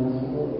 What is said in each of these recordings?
possible.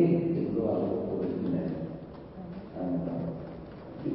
beginning to grow out of originality. You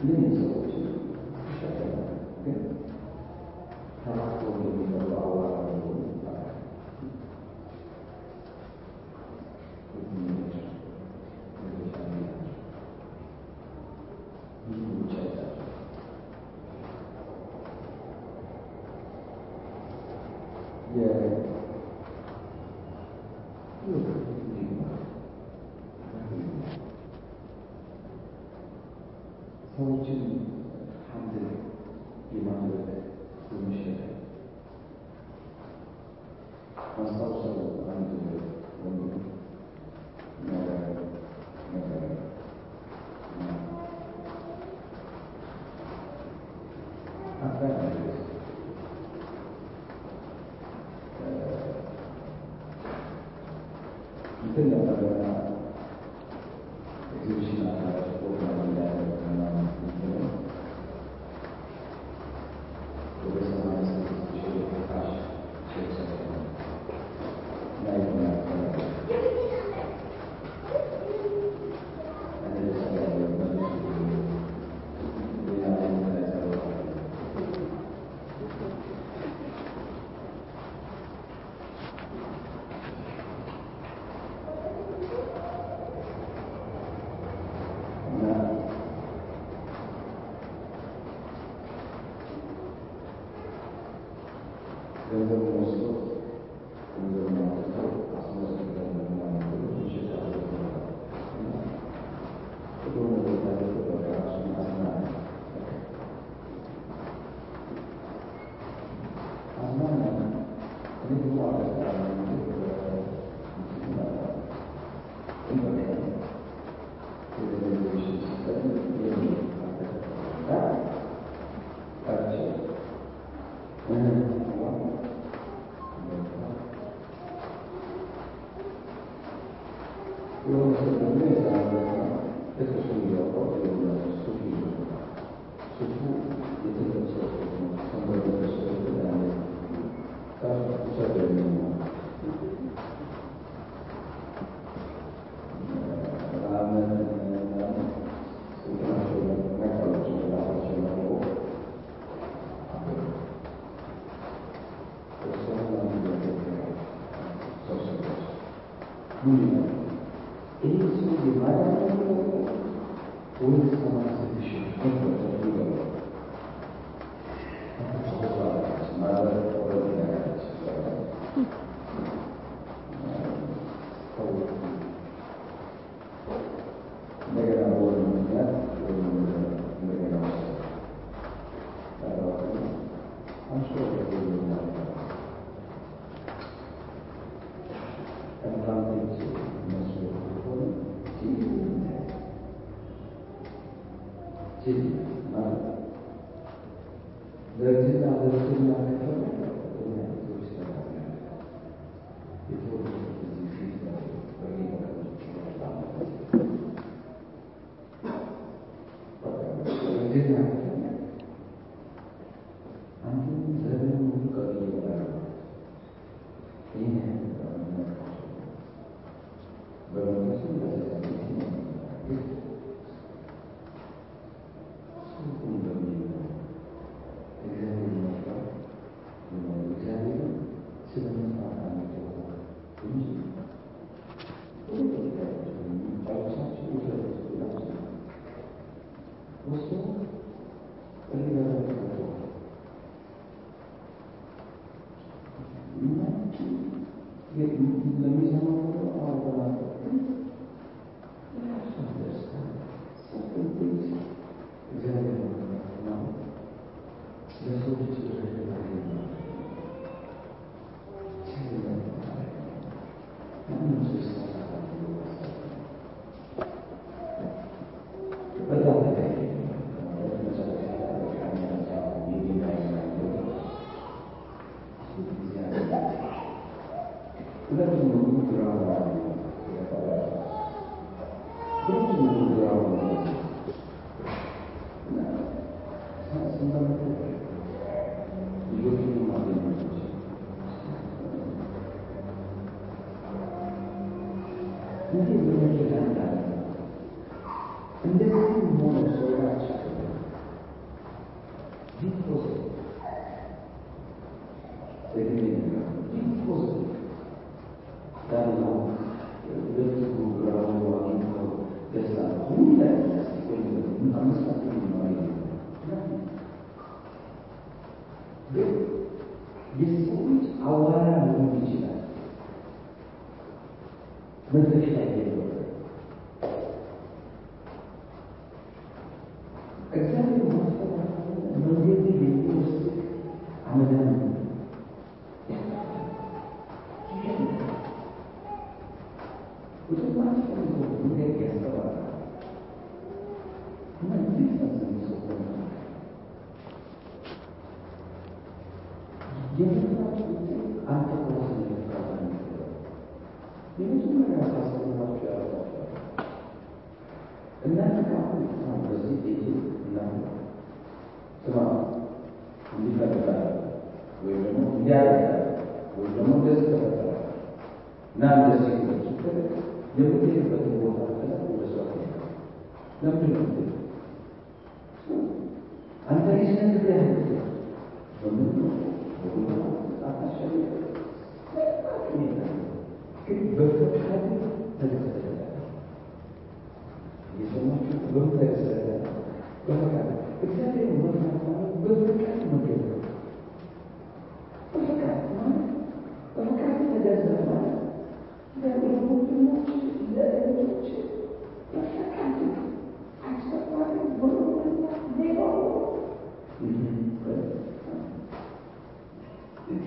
ሰዎችን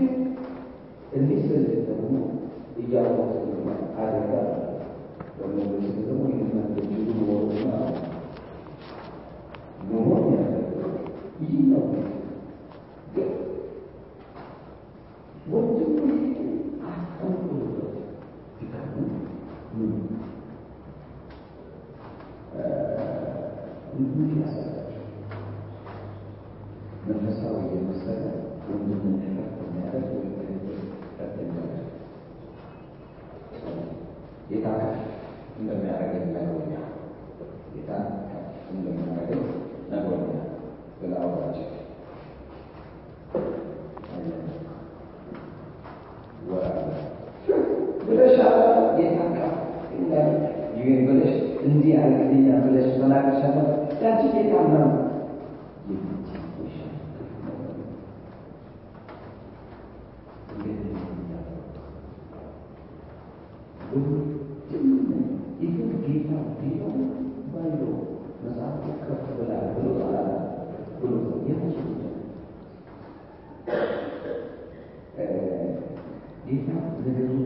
ግን እንዲህ ስል ደግሞ እያወቅ አደጋ ደግሞ በዚህ ደግሞ የምናገኝ ኖሮና መሆን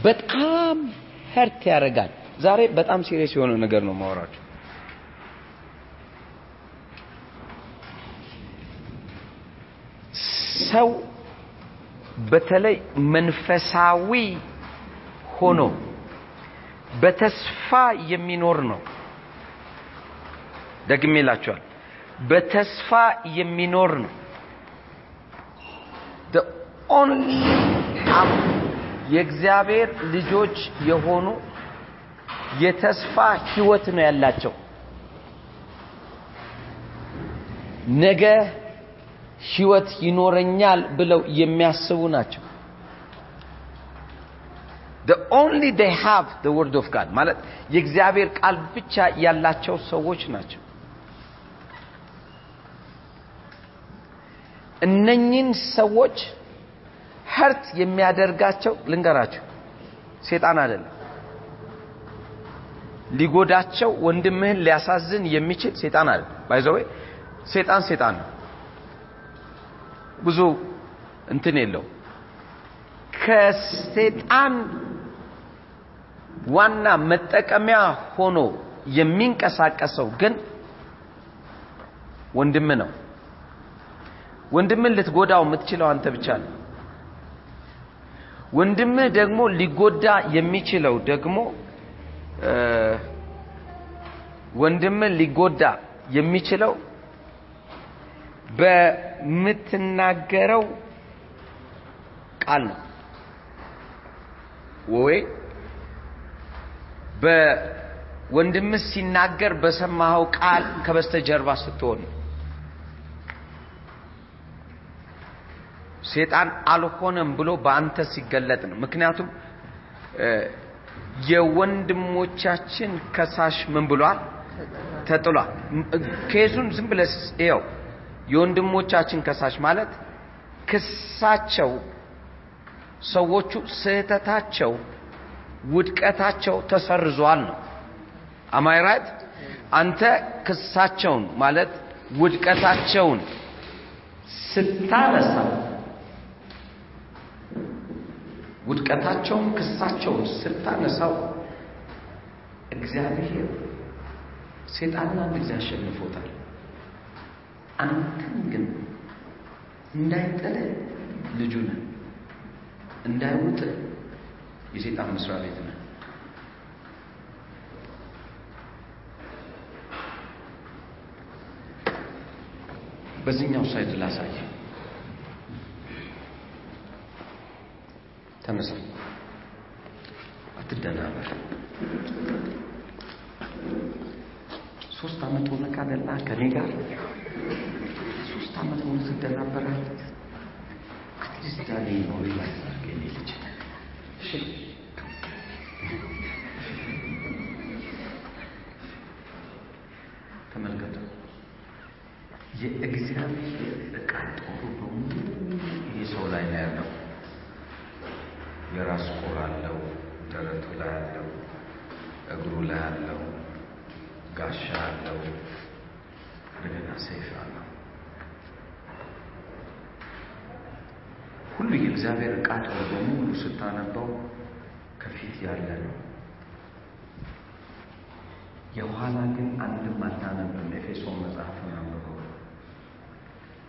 በጣም hurt ያደርጋል። ዛሬ በጣም serious የሆነ ነገር ነው ማወራቸው። ሰው በተለይ መንፈሳዊ ሆኖ በተስፋ የሚኖር ነው። ደግሜ እላችኋል፣ በተስፋ የሚኖር ነው። የእግዚአብሔር ልጆች የሆኑ የተስፋ ህይወት ነው ያላቸው። ነገ ህይወት ይኖረኛል ብለው የሚያስቡ ናቸው። the only they have the word of God ማለት የእግዚአብሔር ቃል ብቻ ያላቸው ሰዎች ናቸው። እነኚህን ሰዎች hurt የሚያደርጋቸው ልንገራቸው፣ ሴጣን አይደለም። ሊጎዳቸው ወንድምህን ሊያሳዝን የሚችል ሴጣን አይደለም። by the way ሴጣን ሴጣን ነው። ብዙ እንትን የለው። ከሴጣን ዋና መጠቀሚያ ሆኖ የሚንቀሳቀሰው ግን ወንድም ነው። ወንድምን ልትጎዳው የምትችለው አንተ ብቻ ነው። ወንድምህ ደግሞ ሊጎዳ የሚችለው ደግሞ ወንድምህ ሊጎዳ የሚችለው በምትናገረው ቃል ነው ወይ በወንድምህ ሲናገር በሰማኸው ቃል ከበስተጀርባ ስትሆን ሴጣን አልሆነም ብሎ በአንተ ሲገለጥ ነው። ምክንያቱም የወንድሞቻችን ከሳሽ ምን ብሏል? ተጥሏል። case ኡን ዝም ብለህ ይኸው የወንድሞቻችን ከሳሽ ማለት ክሳቸው ሰዎቹ ስህተታቸው ውድቀታቸው ተሰርዟል ነው። am I right አንተ ክሳቸውን ማለት ውድቀታቸውን ስታነሳው ውድቀታቸውን ክሳቸውን ስታነሳው እግዚአብሔር ሴጣንን አንድ ጊዜ አሸንፎታል። አንተን ግን እንዳይጥል ልጁ ነህ፣ እንዳይውጥ የሴጣን መስሪያ ቤት ነህ። በዚህኛው side ላሳይ። ተነሳ፣ አትደናበር። ሶስት ዓመት ሆነ ካደላ ከኔ ጋር ሶስት ዓመት ሆነ ስደናበራል። at least ዛሬ ነው የኔ ልጅ ተመልከቱ። የእግዚአብሔር ዕቃ ጦሩ በሙሉ ይሄ ሰው ላይ ነው ያለው። የራስ ቁር አለው፣ ደረቱ ላይ አለው፣ እግሩ ላይ አለው፣ ጋሻ አለው፣ እንደገና ሰይፍ አለው። ሁሉ የእግዚአብሔር ዕቃ ጦር በሙሉ ስታነበው ከፊት ያለ ነው። የኋላ ግን አንድም አታነብም። ኤፌሶን መጽሐፍን አንብበው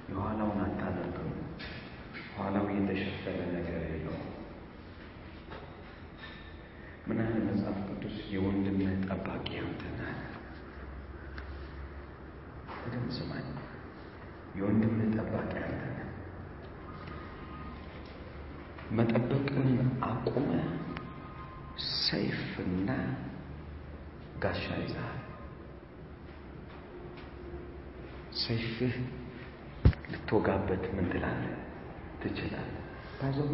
የኋላውን አታነብም። ኋላው የተሸፈነ ነገር የለውም። ምን ያህል መጽሐፍ ቅዱስ የወንድምህ ጠባቂ አንተ ነህ። ስማኝ። የወንድምህ ጠባቂ አንተ መጠበቅን አቁመ ሰይፍና ጋሻ ይዘሃል። ሰይፍህ ልትወጋበት ምን ትላለህ? ትችላለህ። ባዘዌ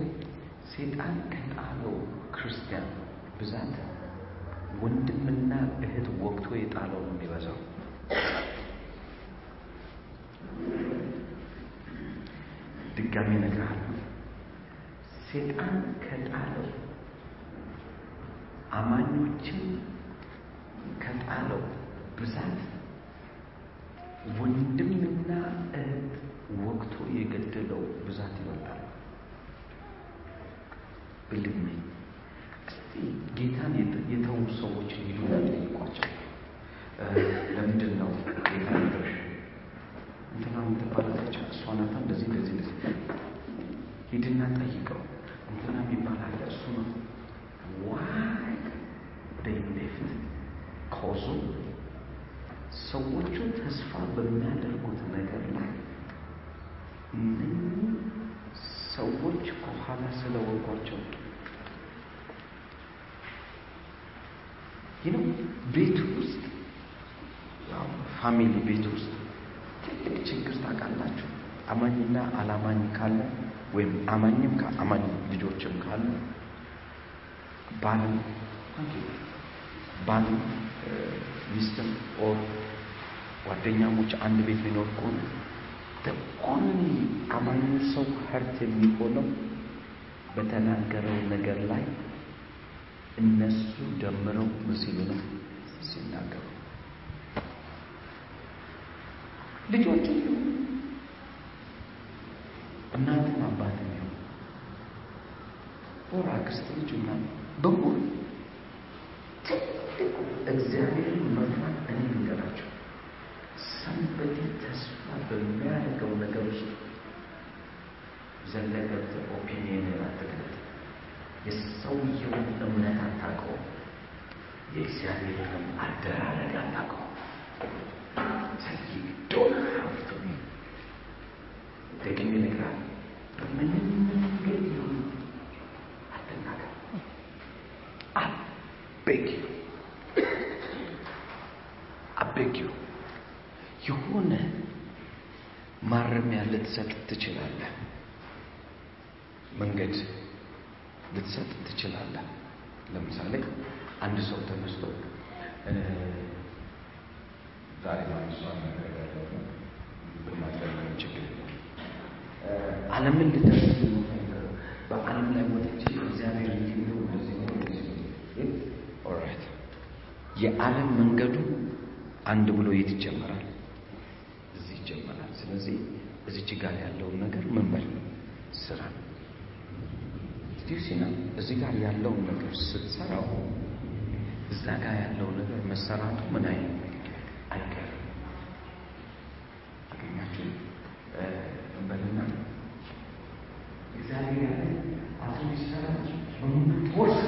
ሴጣን ከጣለው ክርስቲያን ብዛት ወንድምና እህት ወቅቶ የጣለው ነው የሚበዛው። ድጋሚ እነግርሃለሁ። ሴጣን ከጣለው አማኞችን ከጣለው ብዛት ወንድምና እህት ወቅቶ የገደለው ብዛት ይበልጣል። ብልግሜ እስቲ ጌታን የተዉ ሰዎች ሂዱና ጠይቋቸው። ለምንድን ነው ጌታ ነገርሽ? እንትና የምትባላለች እሷ እንደዚህ እንደዚህ እንደዚህ። ሂድና ጠይቀው። እንትና የሚባል እሱ ነው why they left cause ሰዎቹ ተስፋ በሚያደርጉት ነገር ላይ እነኚህ ሰዎች ከኋላ ስለወጓቸው ይህ ቤት ውስጥ family ቤት ውስጥ ትልቅ ችግር ታውቃላችሁ። አማኝና አላማኝ ካለ ወይም አማኝም አማኝ ልጆችም ካሉ ባል ባል ሚስትም or ጓደኛሞች አንድ ቤት ሊኖር ከሆነ only አማኝ ሰው hurt የሚሆነው በተናገረው ነገር ላይ እነሱ ደምረው ምን ነው ሲናገሩ ልጆቹ እናትም አባትም ይሁን አክስት ልጅ ምናምን በሙሉ ትልቁ እግዚአብሔርን መፍራት እኔ ልንገራቸው ሰንበዴ ተስፋ በሚያደርገው ነገር ውስጥ ዘለገብት ኦፒኒየን አትግለጥ። የሰውየውን እምነት አታውቀውም። የእግዚአብሔርንም አደራረግ ስለዚህ ዶን ሀፍቱ ደግሜ እነግርሃለሁ፣ በምንም ማረሚያ ልትሰጥ ትችላለህ። መንገድ ልትሰጥ ትችላለህ። ለምሳሌ አንድ ሰው ተነስቶ ዛሬ ችግር ዓለምን ልደርስ በዓለም ላይ ወጥቼ እግዚአብሔር እንዲሚው ኦራይት የዓለም መንገዱ አንድ ብሎ የት ይጀመራል? እዚህ ይጀመራል። ስለዚህ እዚች ጋር ያለውን ነገር ምን በል ስራ። ስቲሲና እዚህ ጋር ያለውን ነገር ስትሰራው እዛ ጋር ያለው ነገር መሰራቱ ምን አይነት አይቀርም። አገኛችሁ እንበልና እግዚአብሔር ያለ አቶ ሚሰራ በሙሉ ወርሳ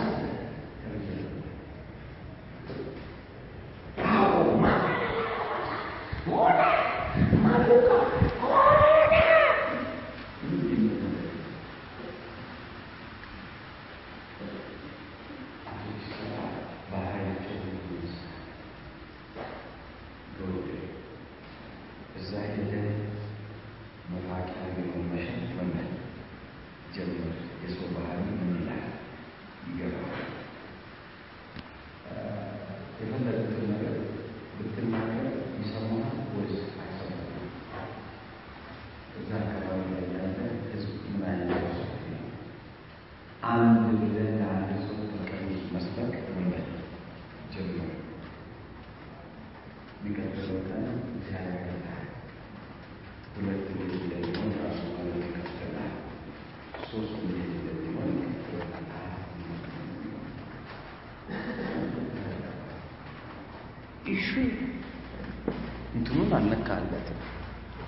እንትኑን አልነካለት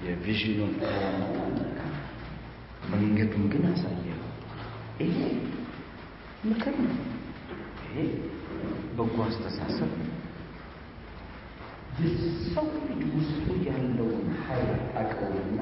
የቪዥኑን መንገዱን ግን አሳየው። ይሄ ምክር ነው። ይሄ በጎ አስተሳሰብ ነው። የሰው ልጅ ውስጡ ያለውን ኃይል አቀውና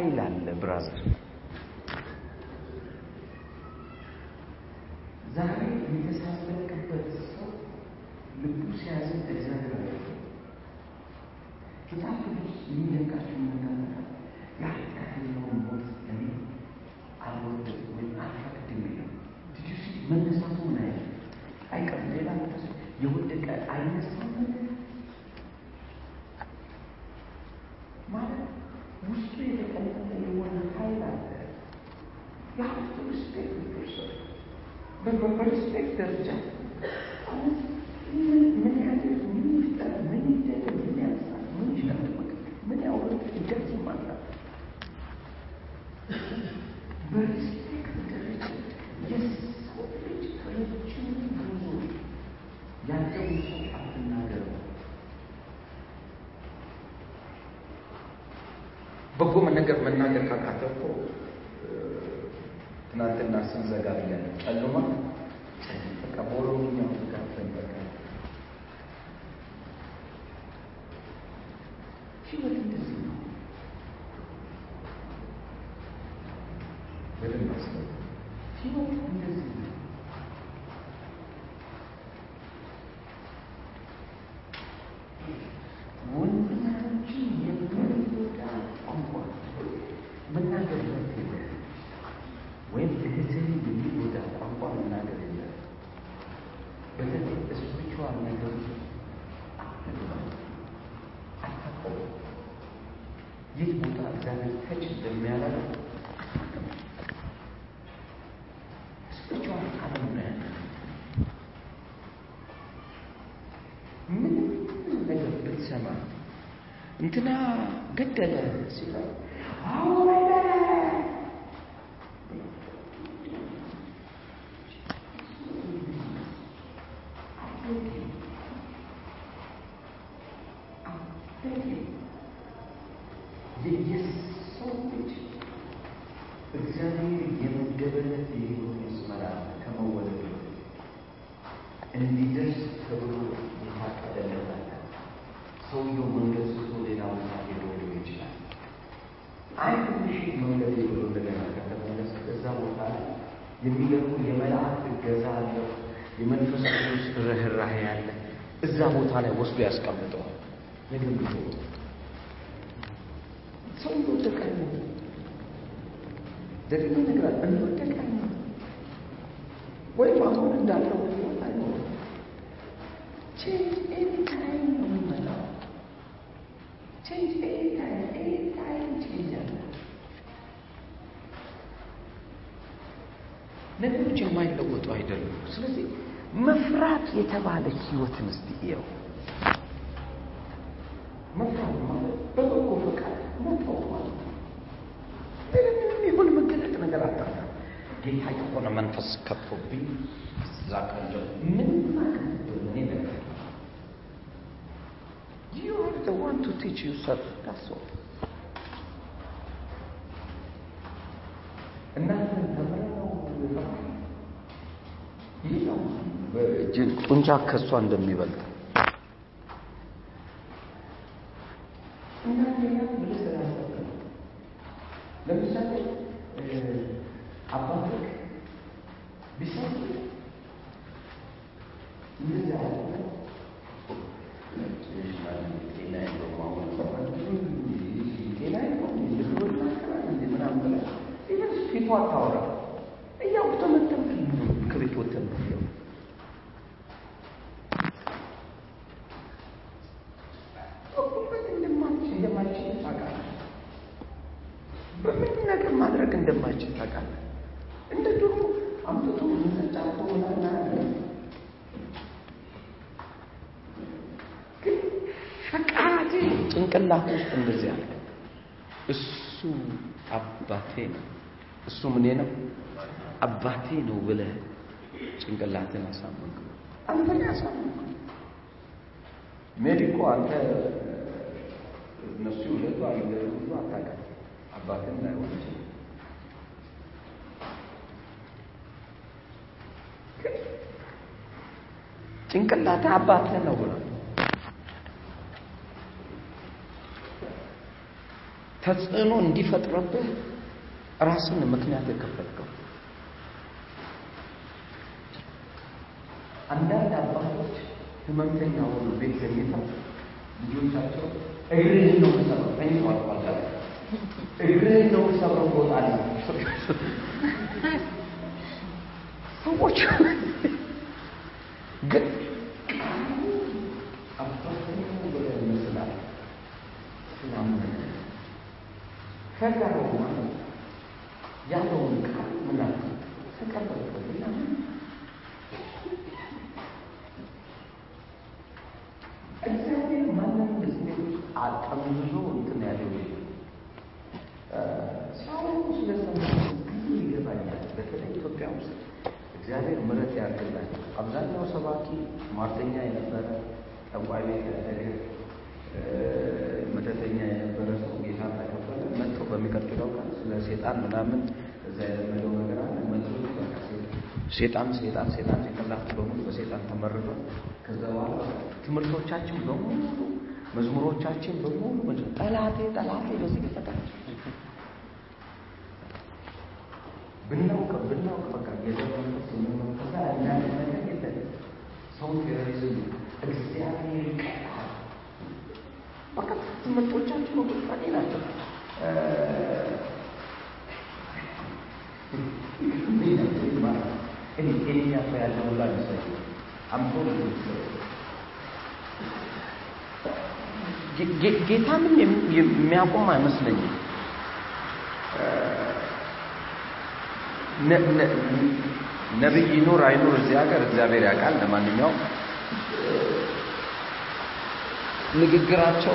island, brothers. respect people. But what is respect culture? ስንዘጋ ብለን ጨልሟል። ሰው እንደወደቀ አይሞትም። ደግሞ ይነግራል እንደወደቀ አይሞትም። ወይም አሁን እንዳለው ህይወት change any time ነው የሚመጣው። change any time any time change አለ። ነገሮች የማይለወጡ አይደሉም። ስለዚህ መፍራት የተባለ ህይወትን እስቲ እየው። መፍራት ማለት በበጎ ፈቃድ መተው ማለት ነው። ምንም ይሁን መገለጥ ነገር አታታ ጌታ የሆነ መንፈስ ከቶብኝ እዛ ቀን ጀምሮ ምን ማለት እኔ ነገር You are the one to teach yourself. That's all. እናንተ ተምረው ነው ይህ ነው እጅን ጡንቻ ከእሷ እንደሚበልጥ እናንተ ያ ብለህ ስላሰብክ ነው። ለምሳሌ አባትህ ቢሰጥ እንደዚህ ያለ ጤና የለውም አሁን ጤና የለውም ልብሎ ይናገራል እንዴ ምናምን ብለህ ኢቨን ፊቱ አታወራ እያው ተመተም ከቤት ወተን ነው ያው እንደማይችል ታውቃለህ። በምን ነገር ማድረግ እንደማይችል ታውቃለህ። እንደ ድሮ አምጥቶ ምንጫቶ ምናምን ግን ፈቃድ ጭንቅላት ውስጥ እንደዚህ አለ። እሱ አባቴ ነው፣ እሱ ምኔ ነው አባቴ ነው ብለህ ጭንቅላትን አሳመንክ። አንተን ያሳመንክ ሜዲኮ አንተ እነሱ ሁለቱ አልገሩ ሁሉ አታውቅም። አባትን ላይሆን ይችላል። ጭንቅላት አባትህ ነው ብሏል። ተጽዕኖ እንዲፈጥረብህ ራስን ምክንያት የከፈትከው አንዳንድ አባቶች ህመምተኛ ሆኑ ቤት የሚተው ልጆቻቸው እግርህን ነው የምሰብረው ተኝተዋል ባልጋ እግርህን ነው የምሰብረው ትወጣለህ። ሰዎች ግን አባተኛ ብለህ ይመስላል ስላመነ ከዛ ያለውን ቃል ምናል ተቀበልኩና እግዚአብሔር ማንም እዚህ ውስጥ አጠምዞ እንትን ያለው ሲያወሩ ስለሰማ ብዙ ይገባኛል። በተለይ ኢትዮጵያ ውስጥ እግዚአብሔር ምሕረት ያድርግላቸው። አብዛኛው ሰባኪ ሟርተኛ የነበረ ጠንቋይ ቤት ያደገ መተተኛ የነበረ ሰው ጌታ ተቀበለ። መጥቶ በሚቀጥለው ቀን ስለ ሴጣን ምናምን እዛ የለመደው ነገር አለ መጥቶ በቃ ሴጣን ሴጣን ሴጣን ጭንቅላቱ በሙሉ በሴጣን ተመርቷል። ከዛ በኋላ ትምህርቶቻችን በሙሉ መዝሙሮቻችን በሙሉ ጠላቴ ጠላቴ በዚህ ይፈታል ብናውቅ ብናውቅ በቃ የዘመንበት ስንመከዛ እናንተ ነገር የለን ሰው ቴሮሪዝም እግዚአብሔር ይቀጣል። በቃ ትምህርቶቻችን ፈኔ ናቸው። እኔ ጤነኛ ሰው ያለ ሁላ ሚሰኝ አምቶ ጌታንም የሚያቆም አይመስለኝም። ነቢይ ይኑር አይኑር እዚህ ሀገር እግዚአብሔር ያውቃል። ለማንኛውም ንግግራቸው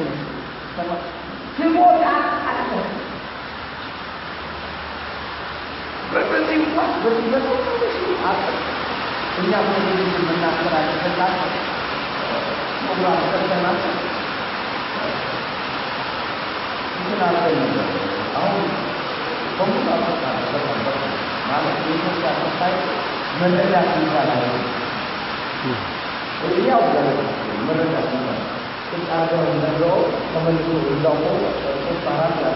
berhenti puas berhenti puas punya menjadi sebenar terakhir terakhir mengurang terakhir itu nampak ini tahu pemuda sekarang sekarang mana dia sekarang saya menerima kita lagi beliau berada menerima kita kita ada menerima kita menerima kita menerima kita menerima kita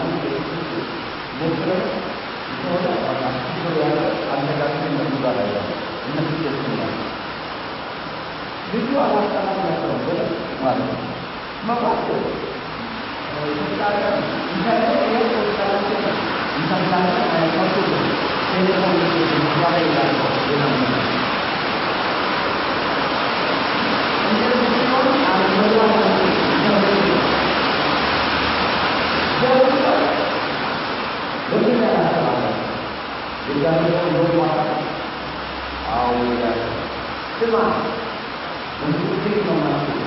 menerima kita ይባላል። ቁጭ አድርገው ነግረው ተመልሶ እዛው ሆኖ ሶስት አራት ያሉ ሞክረው የሆነ አስር ያለ አነጋገር እነሱ ጋር ላይ ያለ እነሱ ደስ ይላል። ልጁ አላስተናገረው በደንብ ማለት ነው መባቶ ስማ እንግዲህ ነው ማለት ነው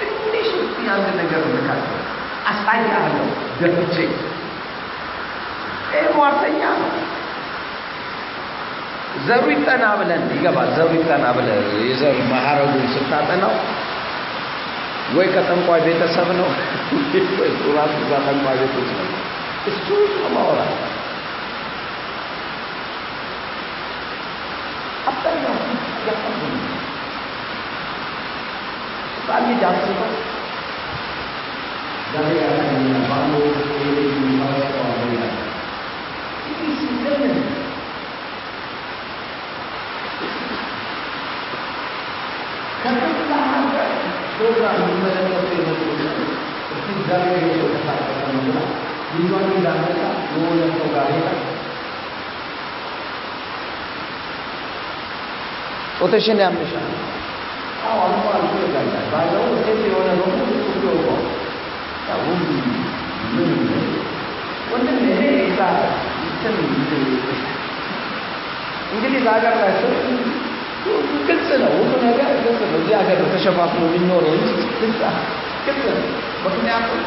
ትንሽ እስኪ አንድ ነገር ልካቸው አሳያለሁ ደፍቼ ይህ ሟርተኛ ነው ዘሩ ይጠና ብለን ይገባል ዘሩ ይጠና ብለህ የዘር ማዕረጉን ስታጠናው ወይ ከጠንቋይ ቤተሰብ ነው ራሱ እዛ ጠንቋይ ውስጥ ነው። እሱ ማውራት አብዛኛው ህፃን ልጅ አስበው ዛሬ ያለኝ ባሎ የሚባለው ይላል ይህ ሲዘምን ከክፍለ ሀገር ፕሮግራም የሚመለከቱ የመጡ እስቲ እግዚአብሔር የሰው ተሳቀቀ ብላ ልጇን እንዳመጣ የሆነ ሰው ጋር ሄዳ ጡትሽን ያምሻል። አዎ አልፎ አልፎ ይጋጫል። ባለው ሴት የሆነ በሙሉ ጡት ይወቀዋል። ያው ምን ወንድም እኔ እዛ እንትን እንግሊዝ ሀገር ላይ ሰው ግልጽ ነው፣ ሁሉ ነገር ግልጽ ነው። እዚህ ሀገር ተሸፋፍኖ የሚኖረው እንጂ ግልጽ ግልጽ ነው። ምክንያቱም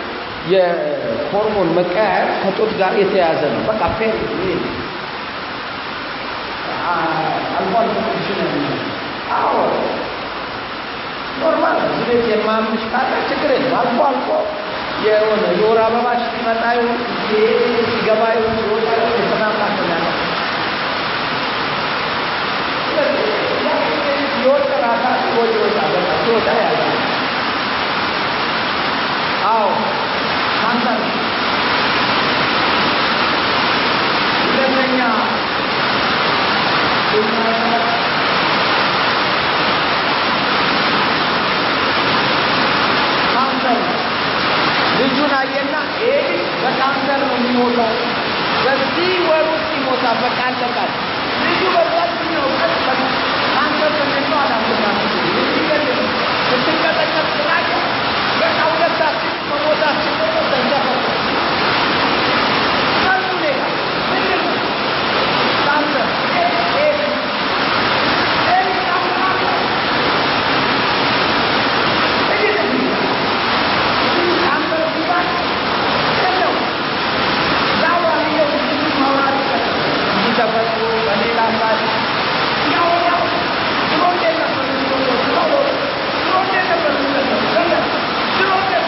የሆርሞን መቀያየር ከጡት ጋር የተያያዘ ነው። በቃ ፌር አልፎ አልፎ ትንሽ ነው። አዎ ኖርማል ነው። እዚህ ቤት የማምንሽ ካለ ችግር የለም። አልፎ አልፎ የሆነ የወር አበባሽ ሲመጣ ይሁን ሲገባ ይሁን ሲወጣ ይሁን የተናማት ነው ሲወጥ ራሳ ሲወጥ ይወጣ በቃ ሲወጣ ያለ አዎ ካንሰር ሁለተኛ ካንሰር ልጁን አየና ይሄ በካንሰር ነው የሚሞተው በዚህ ወር ውስጥ ይሞታል በቃ ልጁ በዛችኛው ቀን ስትንቀጠቀጥ ስራየ በቃ ሁለታችን መሞታችን ደግሞ ተንዘፈ ከሱ ሌላ ምንድን ነው ካንሰር ኤድስ ኤድስ ካንሰር ካንሰር ሲባል የለው ዛዋልየው ማውራት ይቀጥላል ተፈጥሮ በሌላ ሳል ያው ያው ድሮ እንዴት ነበር የሚሆነው? ድሮ ድሮ እንዴት ነበር የሚሆነው? ገለ ድሮ እንዴት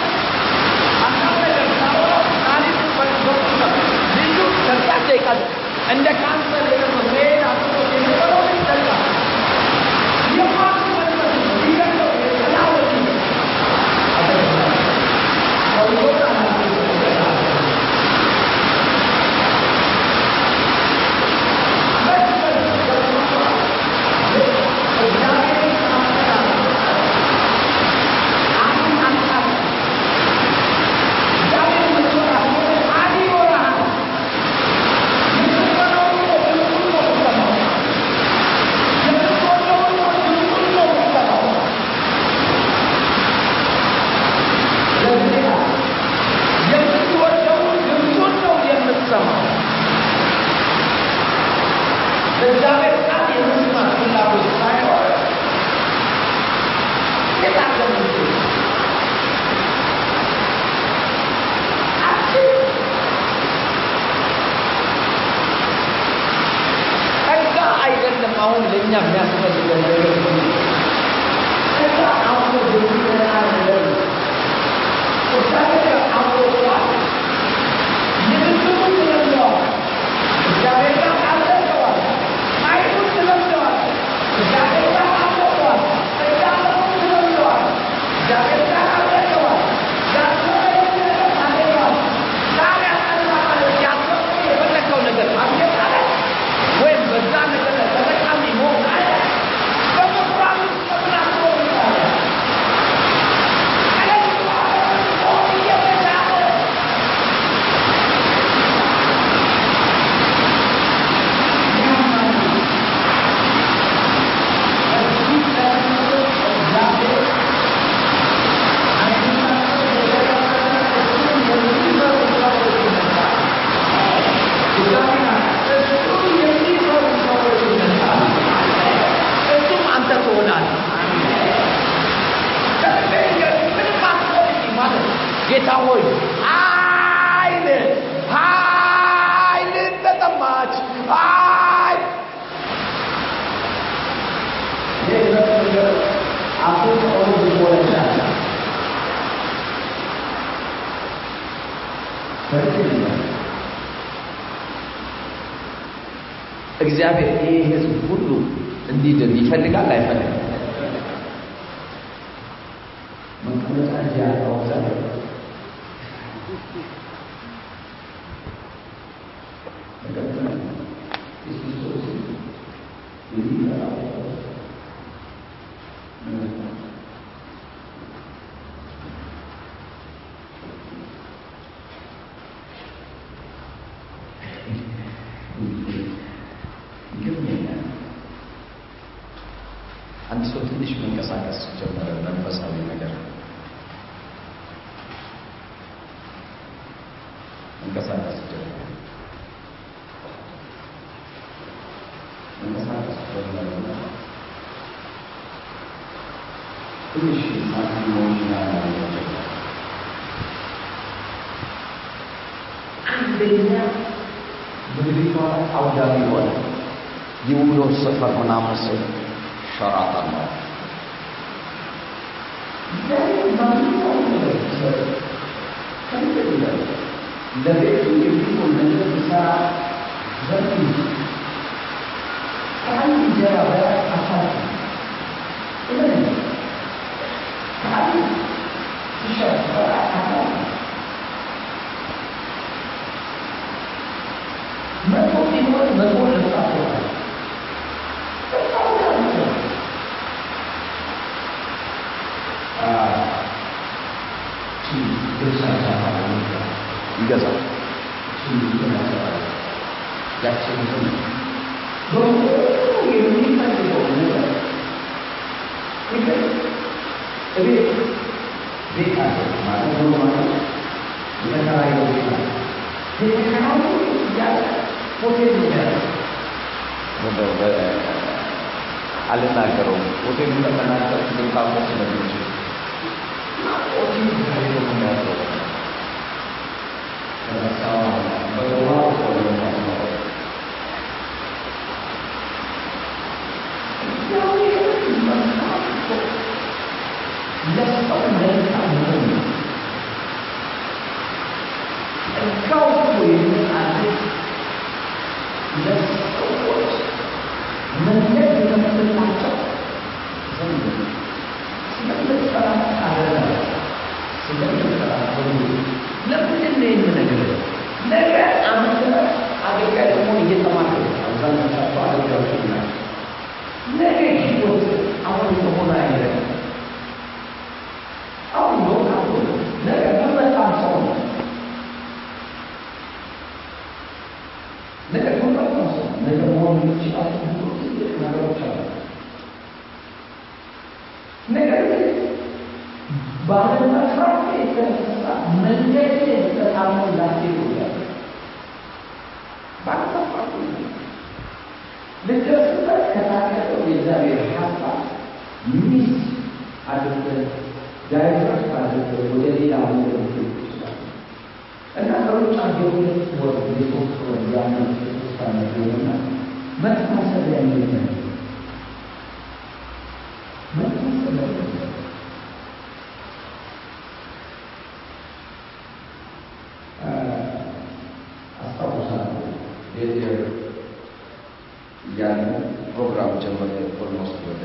ሀሳብ ነገር ሳወራው ታሪክ በወቅቱ ነበር። ልጁ ከዛች ደቂቃ እንደ ካንሰር የሆነ سفر ہونا مسلم شرع۔ Sebab kita sekarang ada Sebab kita sekarang ada. Bila kita ወደ ሌላ ነገር እና ከሩጫ የሁለት ወር የሶስት ወር የአመት የሶስት አመት መታሰቢያ የሚለ ፕሮግራም ጀመረ almost ወደ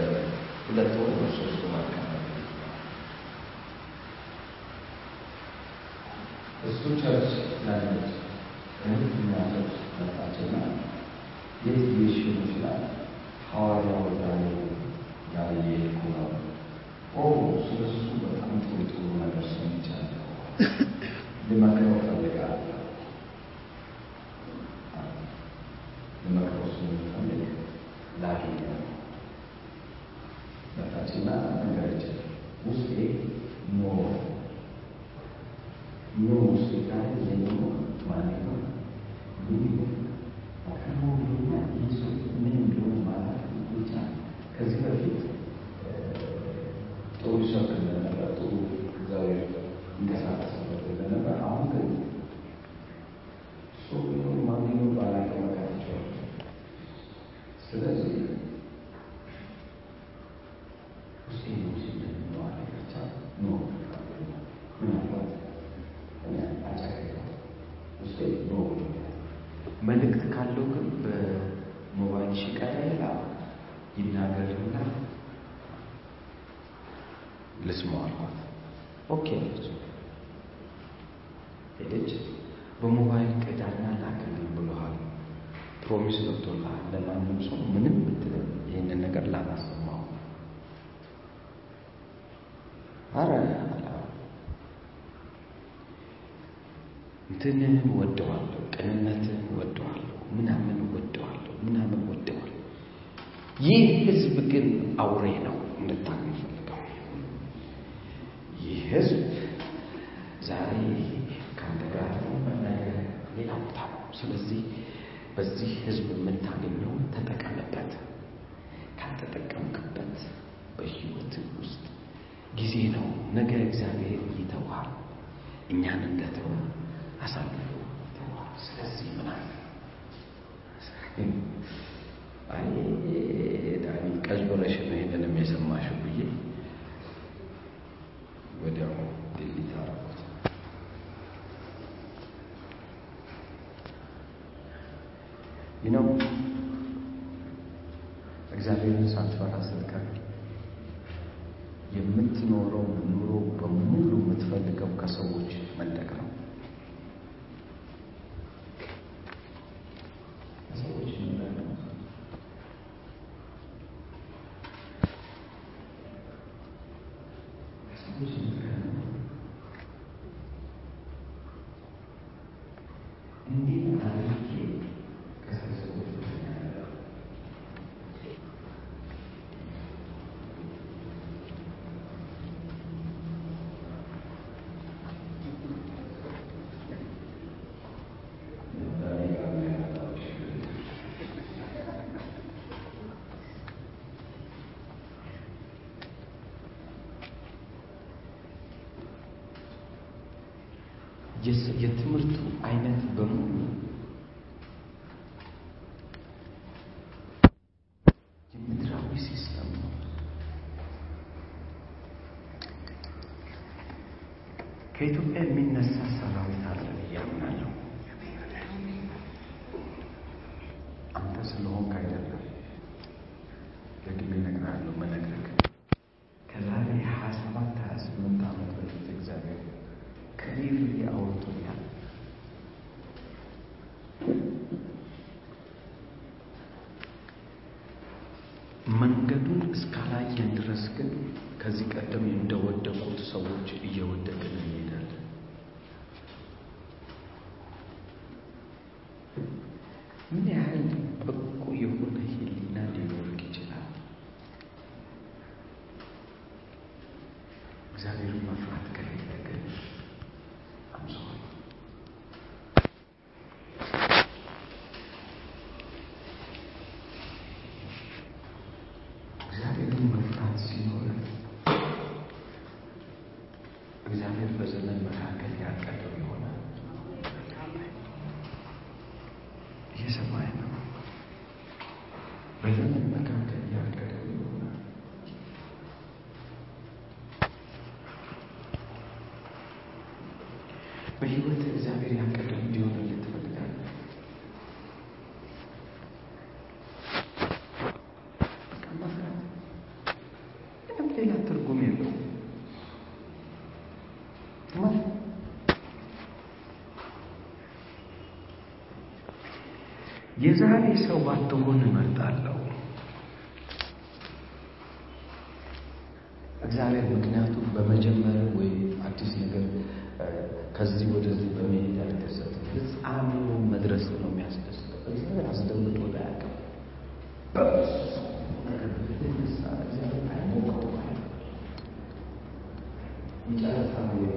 ሁለት ወር ሶስት ማለት church planners, everything matters that Achana. Yes, we should plan. However, ये होगा वो सुबह सुबह हमको तो नगर से जाना होगा दिमाग में होता लेगा दिमाग को सुनता लेगा लागे बताते ना नगर चले उसे नो ውስጤ ካለ የኖ ማለት ነው ምን አካባቢና ይህ ሰው ምን እንደሆነ ማለት ብቻ ከዚህ በፊት ጥሩ ልስማው አልኳት። okay አለች። ሄደች። በሞባይል ቅዳና ላክልኝ ብሎሃል፣ promise ገብቶልሃል። ለማንም ሰው ምንም ብትል ይህንን ነገር ላላሰማው አረ አላ እንትንን ወደዋለሁ፣ ቅንነትን ወደዋለሁ፣ ምናምን ወደዋለሁ፣ ምናምን ወደዋለሁ። ይህ ህዝብ ግን አውሬ ነው እንድታቅ ፈልገው። ይህ ህዝብ ዛሬ ከአንተ ጋር መናገር ሌላ ቦታ ነው። ስለዚህ በዚህ ህዝብ የምታገኘውን ተጠቀምበት። ካልተጠቀምክበት በህይወት ውስጥ ጊዜ ነው። ነገ እግዚአብሔር ይተውሃል። እኛን እንደተወ አሳልፎ ስለዚህ አይ ዳኒ ቀዝበረሽ ነው ይሄንንም የሰማሽው ብዬ ወዲያው ዲሊት አደረኩት። ይህ ነው እግዚአብሔርን ሳትፈራ ስትቀር የምትኖረው ኑሮ በሙሉ የምትፈልገው ከሰዎች መንደቅ ነው። ከሰዎች መንደቅ ነው። ከሰዎች መንደቅ ነው። እንዲህ አድርጌ ከሰዎች መንደቅ የትምህርቱ አይነት በሙሉ የዛሬ ሰው ባትሆን እመርጣለሁ። እግዚአብሔር ምክንያቱም በመጀመር ወይ አዲስ ነገር ከዚህ ወደዚህ በመሄድ አልደሰትም። ፍጻሜው መድረስ ነው የሚያስደስተው። እግዚአብሔር አስደምጦ አያውቅም። በብዙ ነገር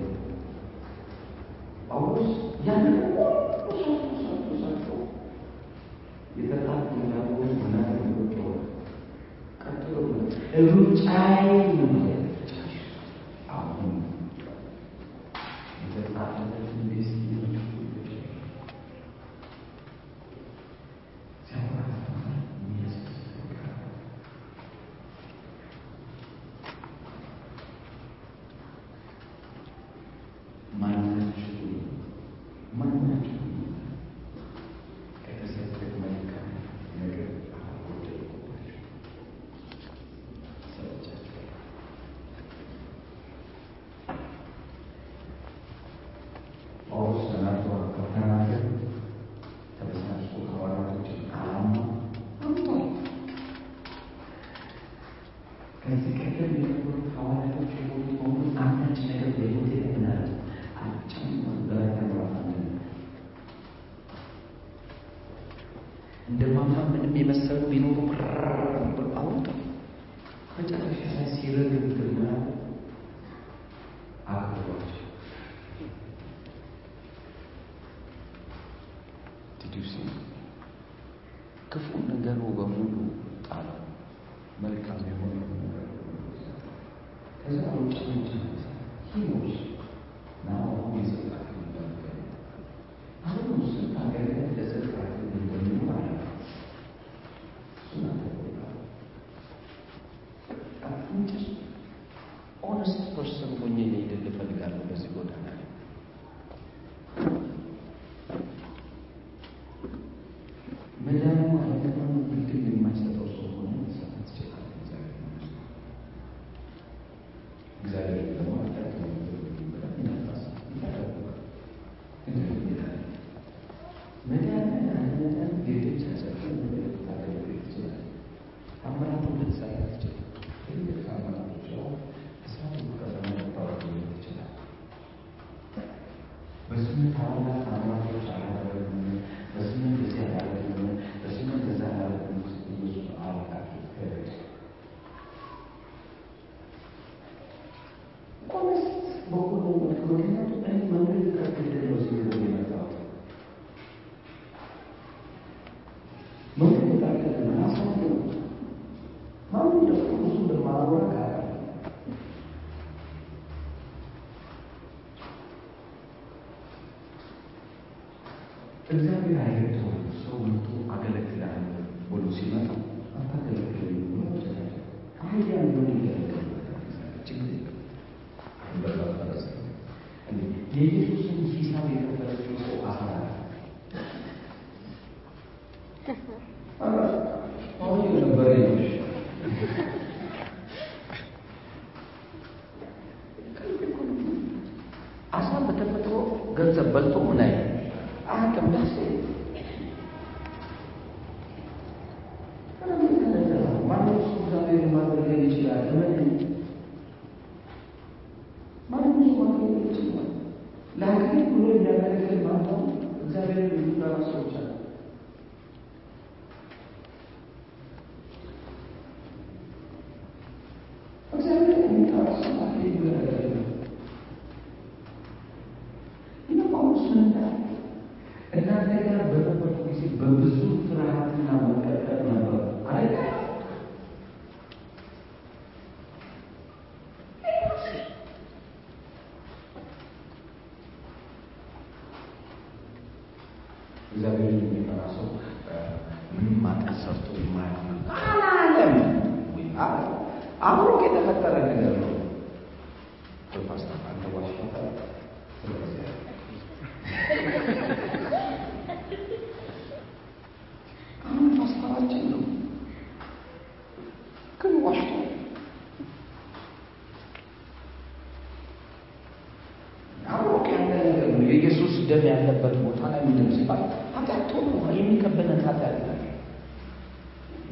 የኢየሱስ ደም ያለበት ቦታ ላይ ምንድን ሲባል ኃጢአት ቶሎ የሚከበነት ኃጢአት ይላል።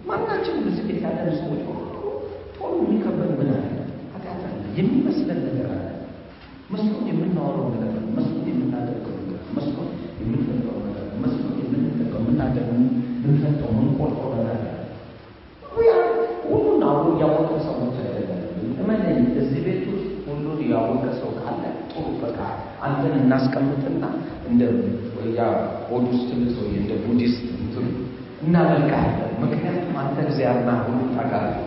ማናችንም እዚህ ቤት ያለን ሰዎች ቶሎ የሚከበን ምን ኃጢአት አለ የሚመስለን ነገር አለ። መስሎን የምናወራው ነገር ነው። መስሎን የምናደርገው ነገር መስሎን የምንፈጠው ነገር መስሎን የምንፈጠው የምናደርገው የምንፈጠው ምንቆርጠው እናስቀምጥና እንደ ያ ሆድ ውስጥ ትልቅ ሰውዬ እንደ ቡዲስት እንትኑ እናደርጋለን። ምክንያቱም አንተ እግዚአብሔርና ሁሉ ታውቃለህ።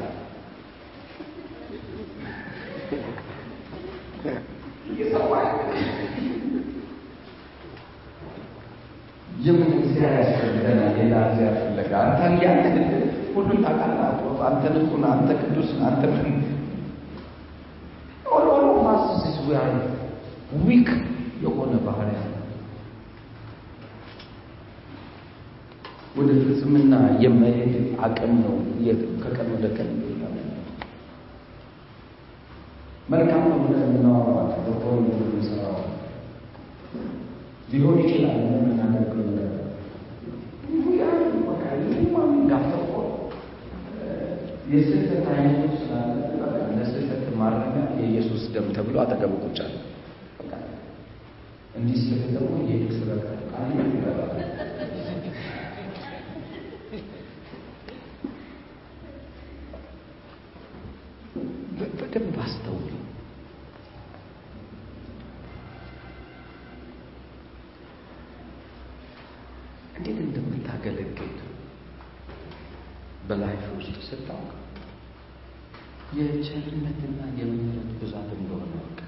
የምን እግዚአብሔር ያስፈልገናል? ሌላ እግዚአብሔር ፈለገ። አንተ ያለ ሁሉን ታውቃለህ። አንተ ንጹህ አንተ ቅዱስ አንተ ምን all all of weak የሆነ ባህሪ አለ። ወደ ፍጽምና የመሄድ አቅም ነው ከቀን ወደ ቀን መልካም ነው ብለን የምናወራው በሆኑ የምንሰራው ሊሆን ይችላል የምናደርገው ነገር። ለስህተት ማረሚያ የኢየሱስ ደም ተብሎ አጠገቡ ቁጭ እንዲህ ስል ደግሞ የሄድ ስለቃ በላይፍ ውስጥ ስታውቅ የቸርነትና የምህረት ብዛት እንደሆነ ወቅ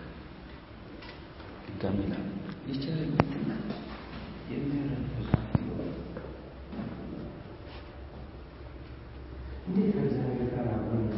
ድጋሚ ላ የቸርነትና የምህረት ብዛት እንደሆነ እንዴት ከእግዚአብሔር ጋር አብረን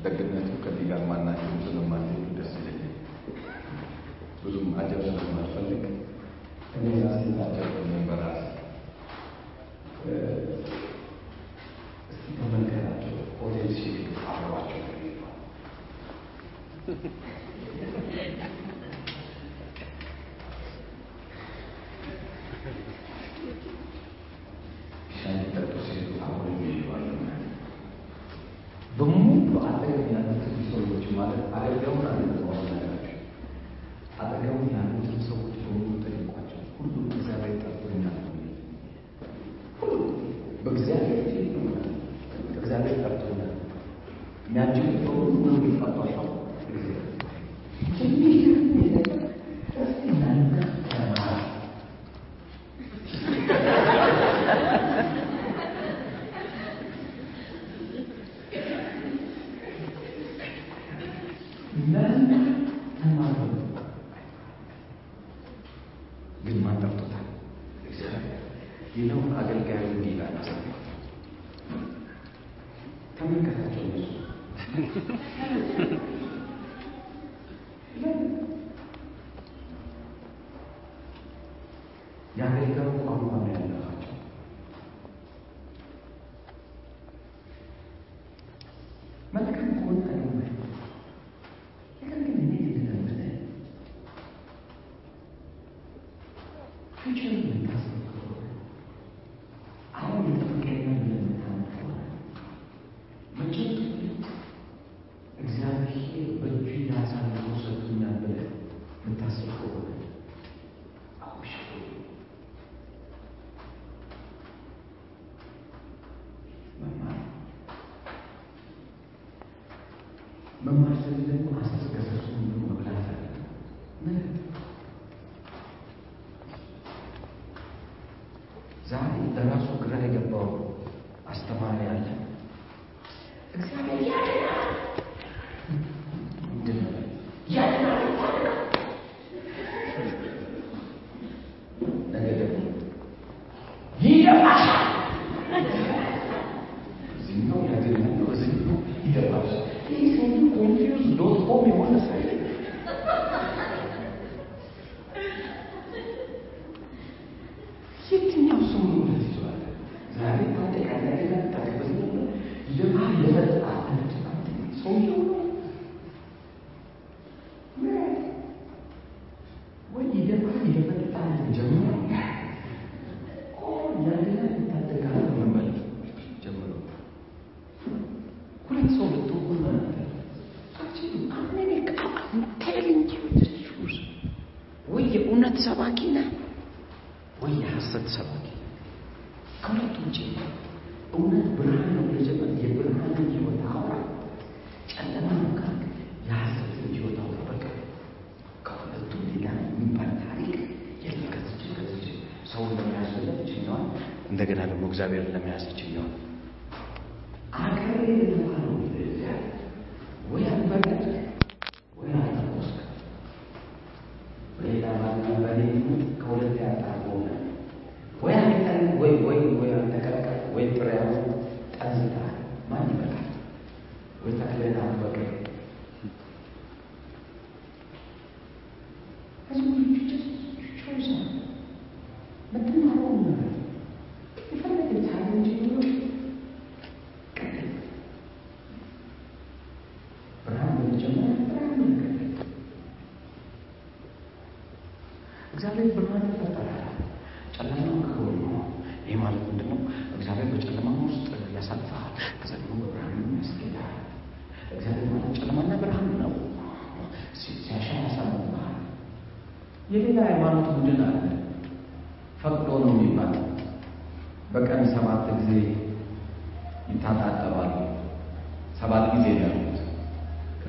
Dekatnya tu ketika mana itu sudah itu sudah sendiri. Belum aja sudah mati. Ini masih ada Siapa Kemenkeran itu potensi arwah juga. Obrigada.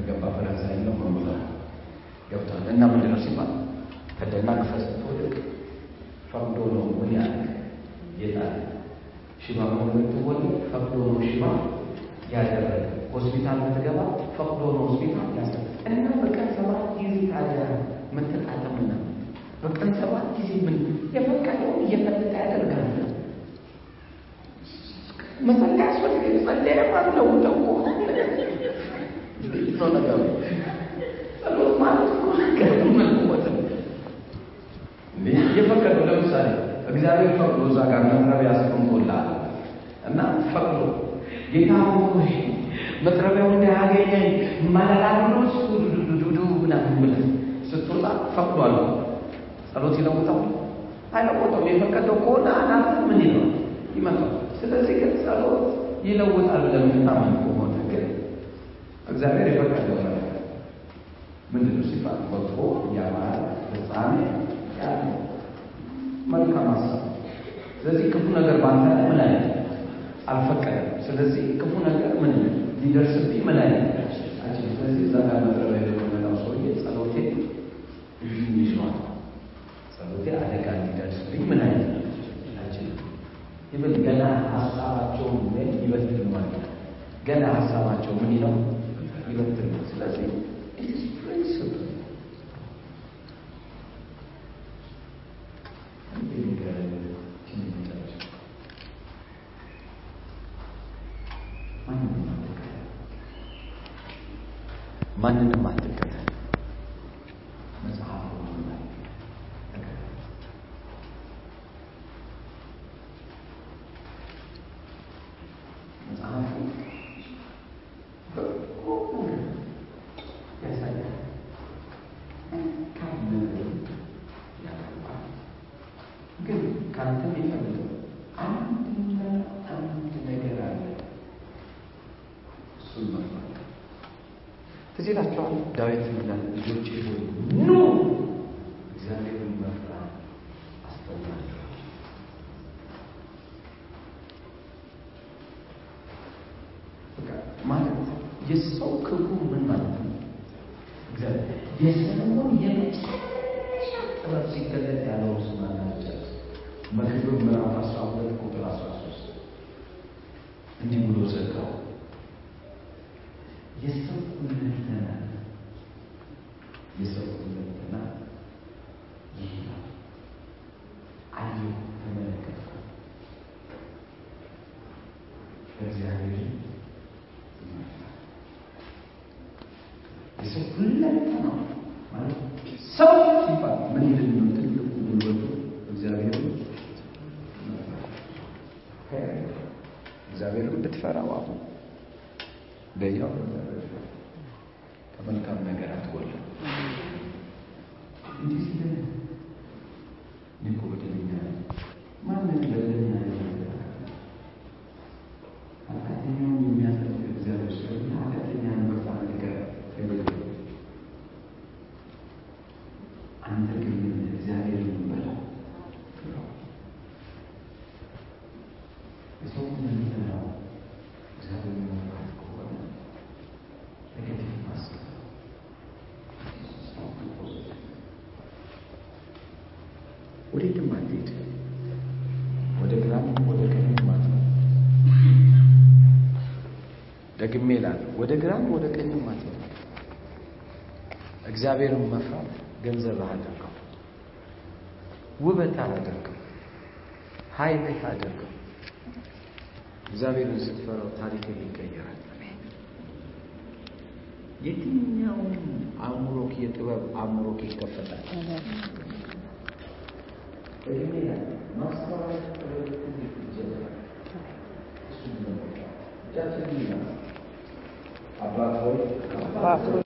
ከገባ ፈረንሳይ ነው መሙላ ገብቷል። እና ምንድን ነው ሲባል ከደና ግፈስ ስትወድቅ ፈቅዶ ነው ምን ያለ የጣለ ሽባ ሆነ ብትወለድ ፈቅዶ ነው ሽባ ያደረገ ሆስፒታል ብትገባ ፈቅዶ ነው ሆስፒታል ያሰ እና በቀን ሰባት ጊዜ ታዲያ ምትጣጠምና በቀን ሰባት ጊዜ ምን የፈቀደውን እየፈለጠ ያደርጋል። መጸለይ ያስፈልግ ጸለይ ማለው ደግሞ ነው ነገሩ። ጸሎት ማለት እኮ ነገር መለወጥ ነው። የፈቀደው ለምሳሌ እግዚአብሔር ፈቅዶ እዛ ጋር መጥረቢያ አስቀምጦልሃል እና ፈቅዶ ጌታ ሆይ መጥረቢያው እንዳያገኘኝ ማለላሉስ ዱዱዱዱ ምናምን ብለህ ስትወጣ ፈቅዷል። ጸሎት ይለውጣል አይለውጠው። የፈቀደው ከሆነ አናት ምን ይለው ይመጣል። ስለዚህ ግን ጸሎት ይለውጣል ግን እግዚአብሔር የፈቀደው ነገር ምንድን ነው ሲባል? በጎ ያማረ ፍጻሜ ያለው መልካም ሀሳብ። ስለዚህ ክፉ ነገር ባንተ ላይ ምን አይነት አልፈቀደም። ስለዚህ ክፉ ነገር ምን ሊደርስብኝ ምን አይነት ስለዚህ እዛ ጋር መጥረቢያ የደመናው ሰውዬ ጸሎቴ ይዟል ጸሎቴ አደጋ ሊደርስብኝ ምን አይነት ይብል ገና ሀሳባቸውን ይበትል ማለት ገና ሀሳባቸው ምን ይለው It is to Maslasi is principle. And being guided in meditation. ትዝ ይላችኋል። ዳዊት ይላል ልጆቼ ሆይ ኑ እግዚአብሔርን መፍራት አስተምራችኋል። ማለት የሰው ክፉ ምን ማለት ነው? እግዚአብሔር የሰለሞን የመጨረሻ ጥበብ ሲገለጥ ያለው ስማ ናጨርስ መክብብ ምዕራፍ አስራ ሁለት ቁጥር አስራ ሶስት እንዲህ ብሎ ዘጋው የሰው ሁለንተና የሰው ሁለንተና ይህ ነው። አየሁ፣ ተመለከትኩ፣ እግዚአብሔር የሰው ሁለንተና ማለት ሰው ሲባል ምን ይልን ነው? ትልቁ ጉልበቱ እግዚአብሔር እግዚአብሔርን እንድትፈራው አሁን በያው ከመልካም ነገር አትጎልም። እንዲህ ሲል እኔ እኮ በደለኛ ነኝ። ማንም በደለኛ ነኝ ኃጢአተኛውን የሚያጸድቅ እግዚአብሔር ስለሆነ ኃጢአተኛን በጣም ነገር ተገለጠ። አንተ ግን እግዚአብሔርን በለው ፍራው። የሰው ሁለንተናው እግዚአብሔርን መፍራት ከሆነ negative ማሰብ ወዴትም አትሄድ። ወደ ግራም ወደ ቀኝም አትሄድ። ደግሜ እላለሁ፣ ወደ ግራም ወደ ቀኝም አትሄድ። እግዚአብሔርን መፍራት ገንዘብህ አድርገው፣ ውበት አድርገው፣ ኃይልህ አድርገው። እግዚአብሔርን ስትፈራው ታሪክህ ይቀየራል። የትኛውም አእምሮክ የጥበብ አእምሮክ ይከፈታል። possible.